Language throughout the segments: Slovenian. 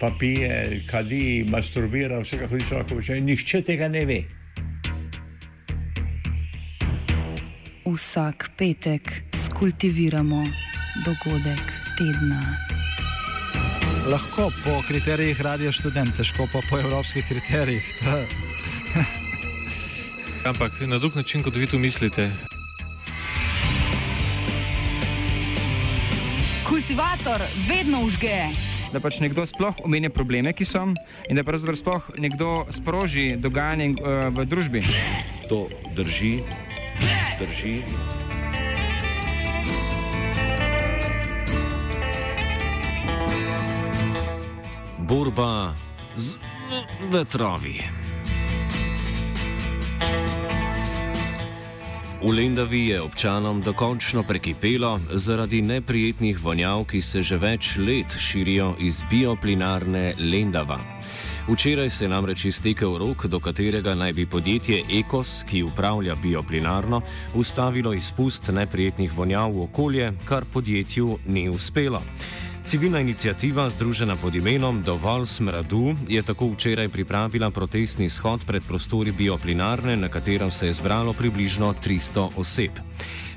pa pije, kadi, masturbira, vse kako ti človek počne. Nihče tega ne ve. Vsak petek skultiviramo dogodek tedna. Lahko po kriterijih radio študent, težko pa po evropskih kriterijih. Ampak na drug način, kot vi tu mislite. Kultivator vedno užge. Da pač nekdo sploh omenja probleme, ki so in da pravzaprav sploh nekdo sproži dogajanje uh, v družbi. To drži, drži. Borba z vetrovi. V Lendavi je občanom dokončno prekipelo zaradi neprijetnih vonjav, ki se že več let širijo iz bioplinarne Lendava. Včeraj se je namreč iztekel rok, do katerega naj bi podjetje Ekos, ki upravlja bioplinarno, ustavilo izpust neprijetnih vonjav v okolje, kar podjetju ni uspelo. Civilna inicijativa, združena pod imenom Dovolj smradu, je tako včeraj pripravila protestni shod pred prostori bioplinarne, na katerem se je zbralo približno 300 oseb.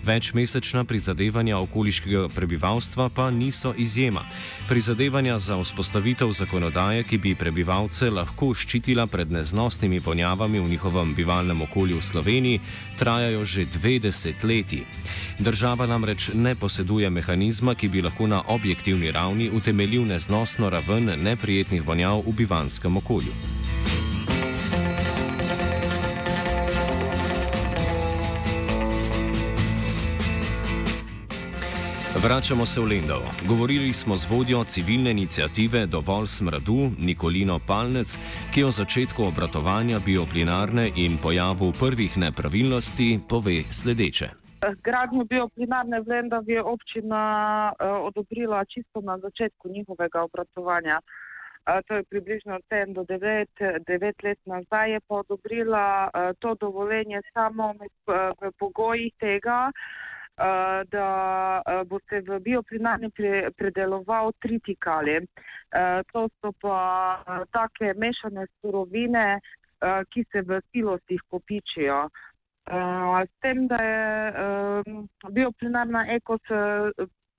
Večmesečna prizadevanja okoliškega prebivalstva pa niso izjema. Prizadevanja za vzpostavitev zakonodaje, ki bi prebivalce lahko ščitila pred neznosnimi ponjavami v njihovem bivalnem okolju v Sloveniji, trajajo že dve desetletji. Država namreč ne poseduje mehanizma, ki bi lahko na objektivni ravni utemeljil neznosno raven neprijetnih vonjav v bivanskem okolju. Vračamo se v Lendov. Govorili smo z vodjo civilne inicijative Dovolj smradu Nikolino Palnec, ki o začetku obratovanja bioplinarne in pojavu prvih nepravilnosti pove sledeče. Gradnjo bioplinarne v Lendavi je občina uh, odobrila čisto na začetku njihovega obratovanja. Uh, to je približno 7 do 9, 9 let nazaj, je pa odobrila uh, to dovoljenje samo med, uh, v pogojih tega, uh, da uh, bo se v bioplinarni pre, predeloval tritikali. Uh, to so pa take mešane surovine, ki se v silosih kopičijo. S tem, da je bioplinarna ekos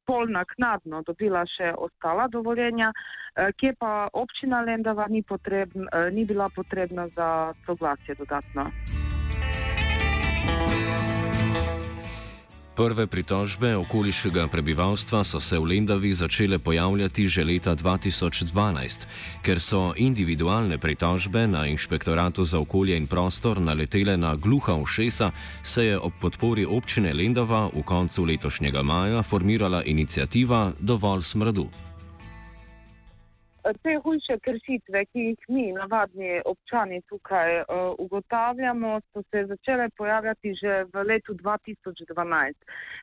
pol naknadno dobila še ostala dovoljenja, kje pa občina Lendava ni, potrebn, ni bila potrebna za soglasje dodatno. Prve pritožbe okoliškega prebivalstva so se v Lendavi začele pojavljati že leta 2012. Ker so individualne pritožbe na inšpektoratu za okolje in prostor naletele na gluha ušesa, se je ob podpori občine Lendava v koncu letošnjega maja formirala inicijativa Dovolj smradu. Te hujše kršitve, ki jih mi, navadni občani, tukaj uh, ugotavljamo, so se začele pojavljati že v letu 2012.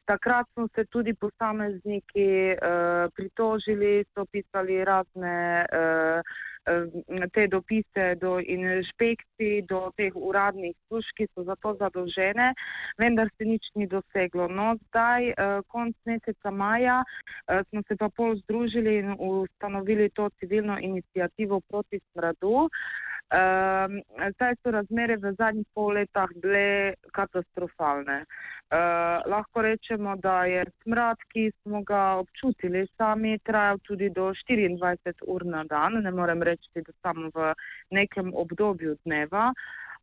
Takrat smo se tudi posamezniki uh, pritožili, so pisali razne. Uh, te dopise do inšpekcij, do teh uradnih služb, ki so za to zadolžene, vendar se nič ni doseglo. No, zdaj, konc meseca maja, smo se pa pol združili in ustanovili to civilno inicijativo proti smradu. Um, zdaj so razmere v zadnjih pol letah bile katastrofalne. Uh, lahko rečemo, da je smrad, ki smo ga občutili sami, trajal tudi do 24 ur na dan, ne morem reči, da samo v nekem obdobju dneva.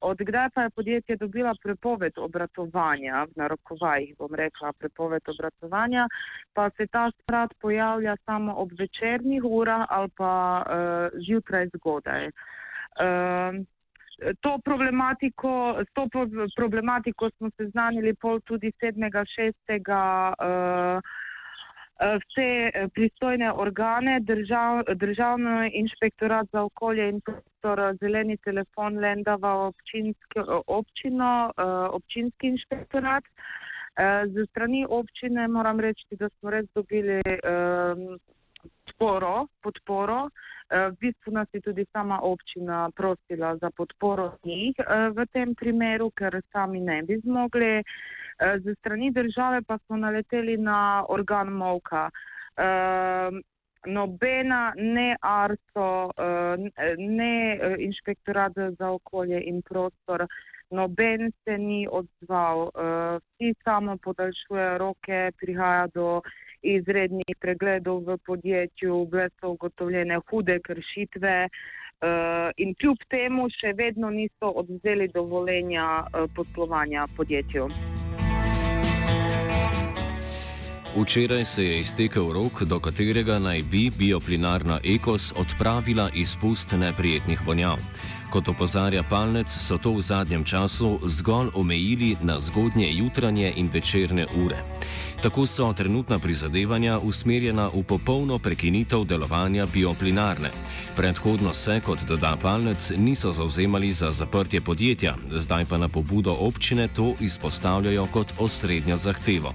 Odkdaj pa je podjetje dobila prepoved obratovanja, v narokovajih bom rekla prepoved obratovanja, pa se ta smrad pojavlja samo ob večernih urah ali pa uh, zjutraj zgodaj. Uh, to problematiko, s to problematiko smo se znanili pol tudi 7.6. Uh, vse pristojne organe, držav, državno inšpektorat za okolje in prostor, zeleni telefon Lendava, občino, občinski inšpektorat. Z strani občine moram reči, da smo res dobili podporo, podporo. V bistvu nas je tudi sama občina prosila za podporo njih v tem primeru, ker sami ne bi zmogli. Z strani države pa smo naleteli na organ Movka. Nobena, ne ARSO, ne inšpektorat za okolje in prostor, noben se ni odzval. Vsi samo podaljšujejo roke, prihaja do izrednih pregledov v podjetju, bile so ugotovljene hude kršitve. In kljub temu še vedno niso odzeli dovoljenja poslovanja podjetju. Včeraj se je iztekel rok, do katerega naj bi bioplinarna Ekos odpravila izpust neprijetnih vonjav. Kot opozarja Palnec, so to v zadnjem času zgolj omejili na zgodnje jutranje in večerne ure. Tako so trenutna prizadevanja usmerjena v popolno prekinitev delovanja bioplinarne. Predhodno se, kot doda Palnec, niso zauzemali za zaprtje podjetja, zdaj pa na pobudo občine to izpostavljajo kot osrednjo zahtevo.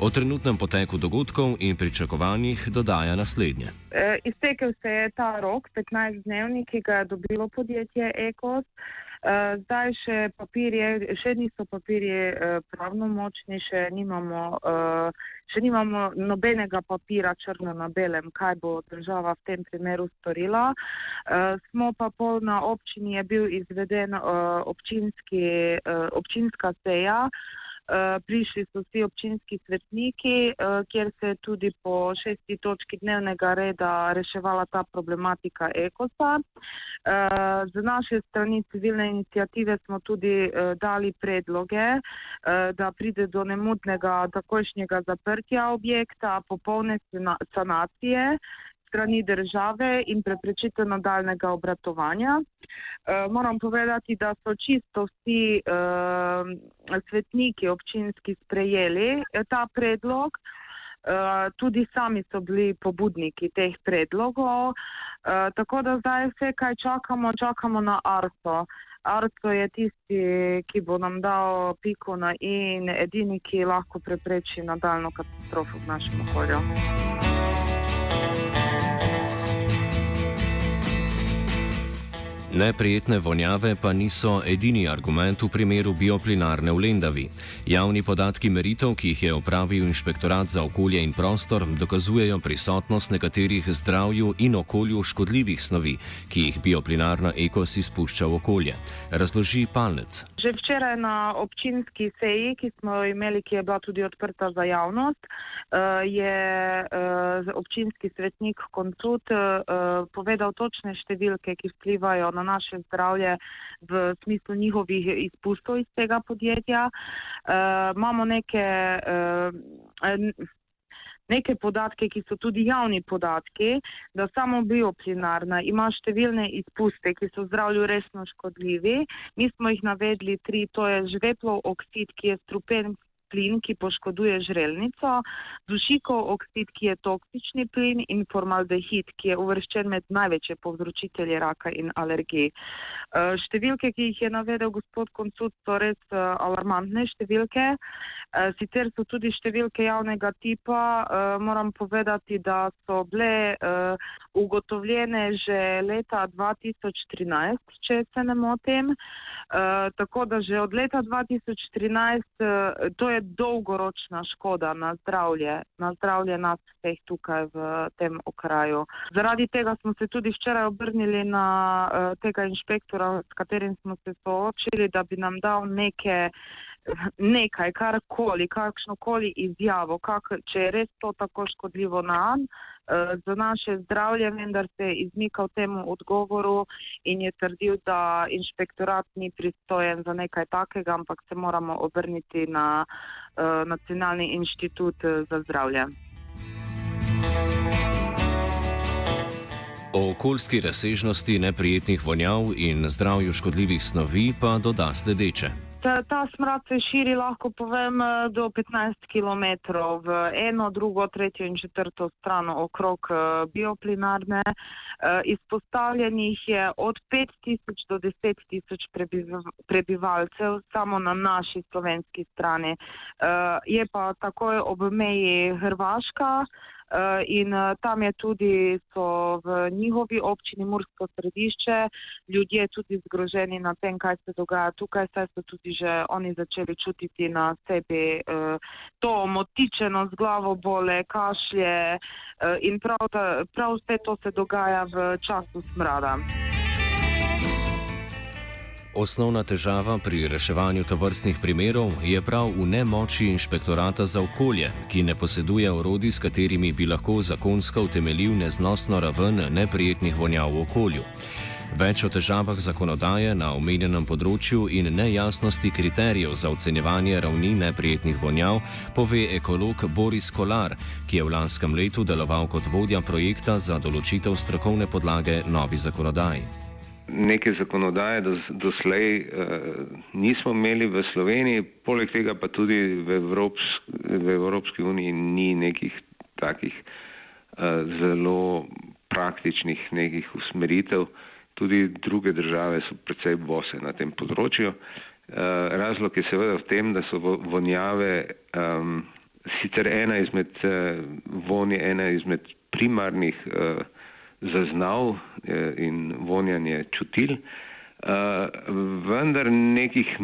O trenutnem poteku dogodkov in pričakovanjih dodaja naslednje. E, iztekel se je ta rok, 15-dnevni, ki ga je dobilo podjetje Ekos. E, zdaj še papirje, še niso papirje e, pravnomočni, še nimamo, še nimamo nobenega papira črno na belem, kaj bo država v tem primeru storila. Smo pa pol na občini je bil izveden občinski, občinska seja. Eh, prišli so vsi občinski svetniki, eh, kjer se je tudi po šesti točki dnevnega reda reševala ta problematika ekosa. Eh, z naše strani civilne inicijative smo tudi dali predloge, da pride do nemudnega takošnjega zaprtja objekta, popolne sanacije strani države in preprečitev nadaljnega obratovanja. E, moram povedati, da so čisto vsi e, svetniki občinski sprejeli eh, ta predlog, e, tudi sami so bili pobudniki teh predlogov, e, tako da zdaj vse, kaj čakamo, čakamo na ARSO. ARSO je tisti, ki bo nam dal piko na i in edini, ki lahko prepreči nadaljno katastrofo v našem okolju. Neprijetne vonjave pa niso edini argument v primeru bioplinarne v Lendavi. Javni podatki meritev, ki jih je opravil Inšpektorat za okolje in prostor, dokazujejo prisotnost nekaterih zdravju in okolju škodljivih snovi, ki jih bioplinarna ekos izpušča v okolje. Razloži Palnec. Že včeraj na občinski seji, ki smo jo imeli, ki je bila tudi odprta za javnost, eh, je eh, občinski svetnik Koncut eh, povedal točne številke, ki vplivajo na naše zdravje v smislu njihovih izpustov iz tega podjetja. Imamo neke neke podatke, ki so tudi javni podatki, da samo bioplinarna ima številne izpuste, ki so zdravju resno škodljivi. Mi smo jih navedli tri, to je žveplov oksid, ki je strupen plin, ki poškoduje žrelnico, dušikov oksid, ki je toksični plin in formaldehid, ki je uvrščen med največje povzročitelje raka in alergij. E, številke, ki jih je navedel gospod Koncut, so res e, alarmantne številke. E, sicer so tudi številke javnega tipa, moram povedati, da so bile ugotovljene že leta 2013, če se ne motim. Tako da že od leta 2013 to je dolgoročna škoda na zdravje, na zdravje nas vseh tukaj v tem okraju. Zaradi tega smo se tudi včeraj obrnili na uh, tega inšpektora, s katerim smo se soočili, da bi nam dal neke nekaj, karkoli, kakšnokoli izjavo, kak, če je res to tako škodljivo nam, eh, za naše zdravje, vendar se je izmikal temu odgovoru in je trdil, da inšpektorat ni pristojen za nekaj takega, ampak se moramo obrniti na uh, Nacionalni inštitut eh, za zdravje. O okoljski razsežnosti neprijetnih vonjav in zdravju škodljivih snovi pa doda sledeče. Ta, ta smrad se širi, lahko povem, eh, do 15 km v eno, drugo, tretjo in četrto stran okrog eh, bioplinarne. Eh, izpostavljenih je od 5000 do 10.000 prebivalcev samo na naši slovenski strani. Je pa takoj ob meji Hrvaška. Uh, in uh, tam je tudi so v njihovi občini Mursko središče ljudje tudi zgroženi na tem, kaj se dogaja tukaj, saj so tudi že oni začeli čutiti na sebi uh, to motičeno z glavo bole, kašlje in prav, ta, prav vse to se dogaja v času smrada. Osnovna težava pri reševanju tovrstnih primerov je prav v nemoči inšpektorata za okolje, ki ne poseduje orodij, s katerimi bi lahko zakonsko utemeljil neznosno raven neprijetnih vonjav v okolju. Več o težavah zakonodaje na omenjenem področju in nejasnosti kriterijev za ocenjevanje ravni neprijetnih vonjav pove ekolog Boris Kolar, ki je v lanskem letu deloval kot vodja projekta za določitev strokovne podlage novi zakonodaji neke zakonodaje do, doslej uh, nismo imeli v Sloveniji, poleg tega pa tudi v, Evrops, v Evropski uniji ni nekih takih uh, zelo praktičnih nekih usmeritev. Tudi druge države so precej bose na tem področju. Uh, razlog je seveda v tem, da so vonjave um, sicer ena izmed uh, vonje, ena izmed primarnih uh, zaznav eh, in vonjanje čutil, eh, vendar nekih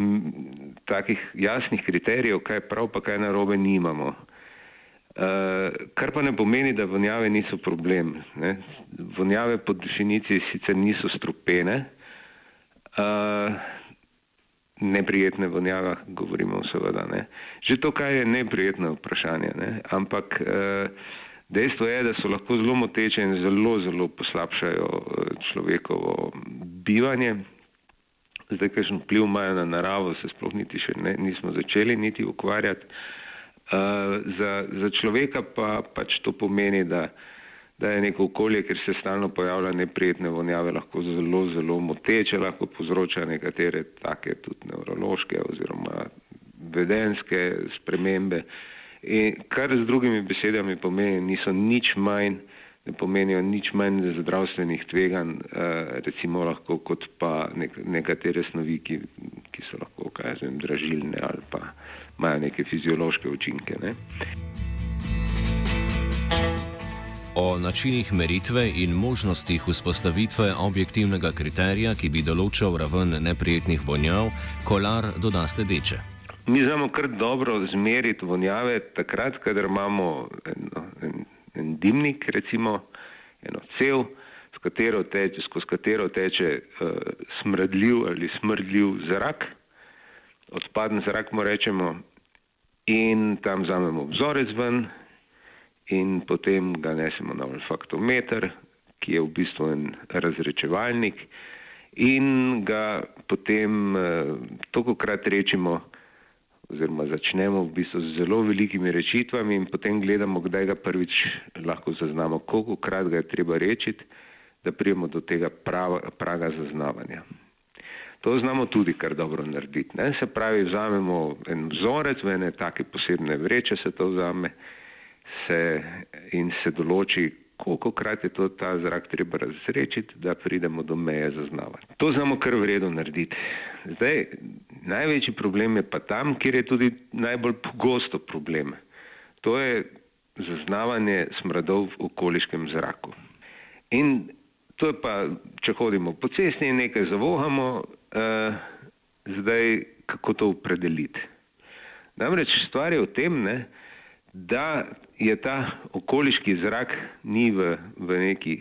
takih jasnih kriterijev, kaj prav pa kaj narobe, nimamo. Uh, kar pa ne pomeni, da vonjave niso problem. Ne? Vonjave po definiciji sicer niso strupene, neprijetne vonjave, govorimo seveda. Ne? Že to, kaj je neprijetno vprašanje, ne? ampak uh, Dejstvo je, da so lahko zelo moteče in zelo, zelo poslabšajo eh, človekovo bivanje. Zdaj, kakšen vpliv imajo na naravo, se sploh niti še ne, nismo začeli niti ukvarjati. Uh, za, za človeka pa pač to pomeni, da, da je neko okolje, kjer se stalno pojavlja neprijetne vonjave, lahko zelo, zelo moteče, lahko povzroča nekatere take tudi nevrološke oziroma vedenske spremembe. Uh, In kar z drugimi besedami pomeni, niso nič manj, ne pomenijo nič manj zdravstvenih tveganj, eh, recimo lahko kot pa nek, nekatere snovi, ki, ki so lahko, kaj zvem, dražilne ali pa imajo neke fiziološke učinke. Ne. O načinih meritve in možnostih vzpostavitve objektivnega kriterija, ki bi določal raven neprijetnih vonjav, kolar doda sledeče. Mi znamo kar dobro zmeriti vonjave takrat, kadar imamo eno, en, en dimnik, recimo eno cel, katero teče, skozi katero teče uh, smrdljiv ali smrdljiv zrak, odpaden zrak mu rečemo, in tam vzamemo vzorec ven in potem ga nesemo na olfaktometer, ki je v bistvu en razrečevalnik in ga potem uh, tolikokrat rečemo, oziroma začnemo v bistvu z zelo velikimi rečitvami in potem gledamo, kdaj ga prvič lahko zaznamo, koliko krat ga je treba rečiti, da prijemo do tega prava, praga zaznavanja. To znamo tudi kar dobro narediti. Ne? Se pravi, vzamemo en vzorec, v ene take posebne vreče se to vzame se in se določi, koliko krat je to ta zrak treba razrečiti, da pridemo do meje zaznavanja. To znamo kar vredno narediti. Zdaj, največji problem je pa tam, kjer je tudi najbolj pogosto problem. To je zaznavanje smradov v okoliškem zraku. In to je pa, če hodimo po cesti in nekaj zavohamo, eh, zdaj kako to opredeliti. Namreč stvar je v tem, ne, da je ta okoliški zrak ni v, v neki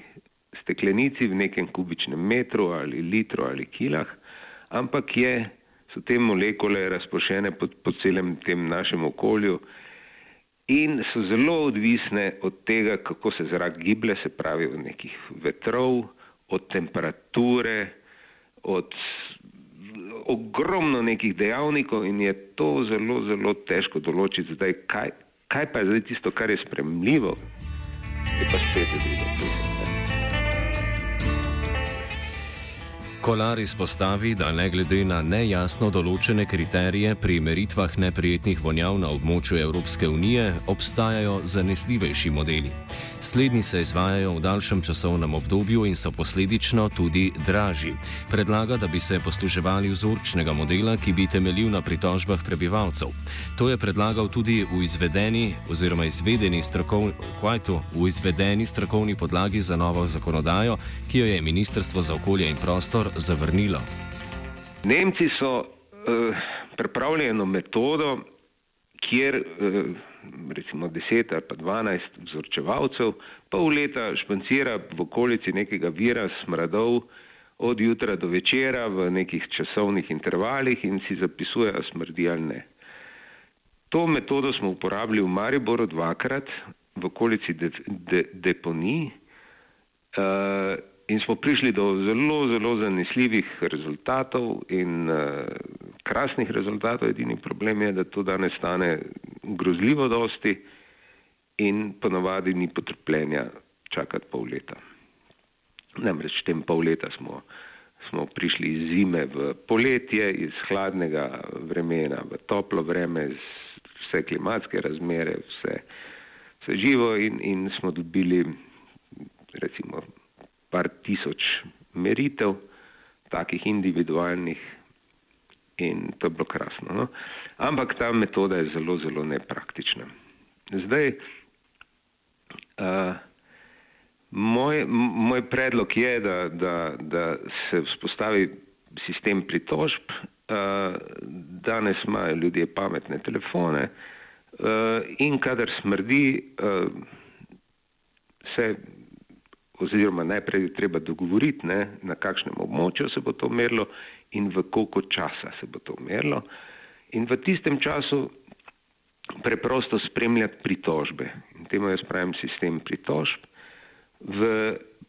steklenici, v nekem kubičnem metru ali litru ali kilah, ampak je, so te molekule razpošene po, po celem tem našem okolju in so zelo odvisne od tega, kako se zrak giblje, se pravi od nekih vetrov, od temperature, od ogromno nekih dejavnikov in je to zelo, zelo težko določiti zdaj, kaj, kaj pa je zdaj tisto, kar je spremljivo, je pa spet drugo. Kolar izpostavi, da ne glede na nejasno določene kriterije pri meritvah neprijetnih vonjav na območju Evropske unije, obstajajo zanesljivejši modeli. Slednji se izvajajo v daljšem časovnem obdobju in so posledično tudi dražji. Predlaga, da bi se posluževali vzorčnega modela, ki bi temeljil na pritožbah prebivalcev. To je predlagal tudi v izvedeni oziroma izvedeni strokovni, kvajtu, v izvedeni strokovni podlagi za novo zakonodajo, ki jo je Ministrstvo za okolje in prostor zavrnilo. Nemci so uh, pripravili eno metodo, kjer uh, recimo 10 ali pa 12 vzorčevalcev pol leta špancira v okolici nekega vira smradov od jutra do večera v nekih časovnih intervalih in si zapisuje, ali smrdi ali ne. To metodo smo uporabili v Mariboru dvakrat v okolici de, de, deponij uh, in smo prišli do zelo, zelo zanesljivih rezultatov in uh, krasnih rezultatov. Edini problem je, da to danes stane grozljivo dosti in ponovadi ni potrpljenja čakati pol leta. Namreč tem pol leta smo, smo prišli iz zime v poletje, iz hladnega vremena v toplo vreme, vse klimatske razmere, vse, vse živo in, in smo dobili recimo par tisoč meritev, takih individualnih in to je bilo krasno. No? Ampak ta metoda je zelo, zelo nepraktična. Zdaj, uh, moj, moj predlog je, da, da, da se vzpostavi sistem pritožb. Uh, danes imajo ljudje pametne telefone uh, in kadar smrdi, uh, se oziroma najprej je treba dogovoriti, ne, na kakšnem območju se bo to merilo in v koliko časa se bo to merilo. In v tistem času preprosto spremljati pritožbe. In temu jaz pravim sistem pritožb. V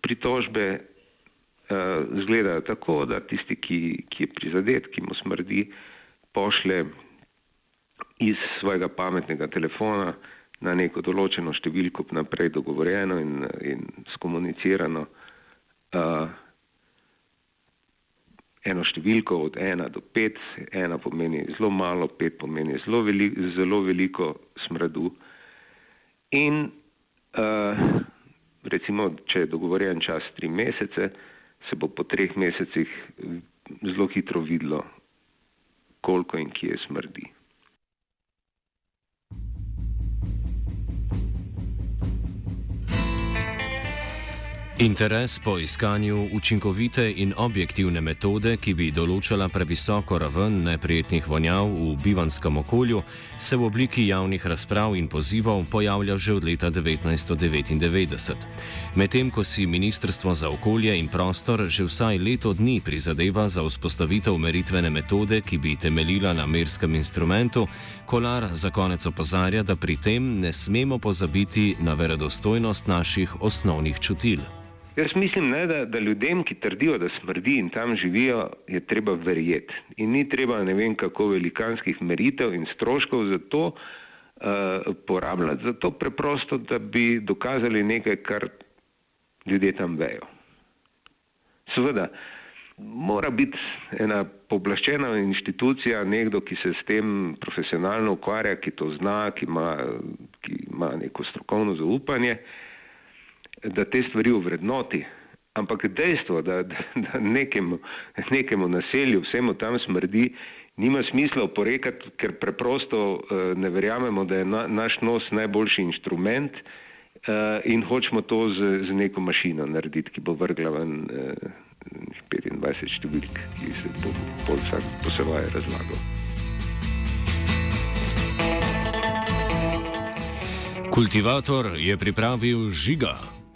pritožbe uh, zgledajo tako, da tisti, ki, ki je prizadet, ki mu smrdi, pošle iz svojega pametnega telefona na neko določeno številko naprej dogovorjeno in, in skomunicirano uh, eno številko od ena do pet, ena pomeni zelo malo, pet pomeni zelo, veli, zelo veliko smradu. In uh, recimo, če je dogovorjen čas tri mesece, se bo po treh mesecih zelo hitro videlo, koliko in kje smrdi. Interes po iskanju učinkovite in objektivne metode, ki bi določala previsoko raven neprijetnih vonjav v bivanskem okolju, se v obliki javnih razprav in pozivov pojavlja že od leta 1999. Medtem ko si Ministrstvo za okolje in prostor že vsaj leto dni prizadeva za vzpostavitev meritvene metode, ki bi temeljila na merskem instrumentu, Kolar za konec opozarja, da pri tem ne smemo pozabiti na verodostojnost naših osnovnih čutil. Jaz mislim, ne, da, da ljudem, ki trdijo, da smrdi in tam živijo, je treba verjeti. In ni treba ne vem kako velikanskih meritev in stroškov za to uh, porabljati. Zato preprosto, da bi dokazali nekaj, kar ljudje tam vejo. Seveda, mora biti ena poblaščena inštitucija, nekdo, ki se s tem profesionalno ukvarja, ki to zna, ki ima, ki ima neko strokovno zaupanje da te stvari uvrednoti. Ampak dejstvo, da, da, da nekemu, nekemu naselju vsemu tam smrdi, nima smisla oporekati, ker preprosto uh, ne verjamemo, da je na, naš nos najboljši inštrument uh, in hočemo to z, z neko mašino narediti, ki bo vrgla ven uh, 25 številk, ki se bo pol vsak posebej razlagal. Kultivator je pripravil žiga.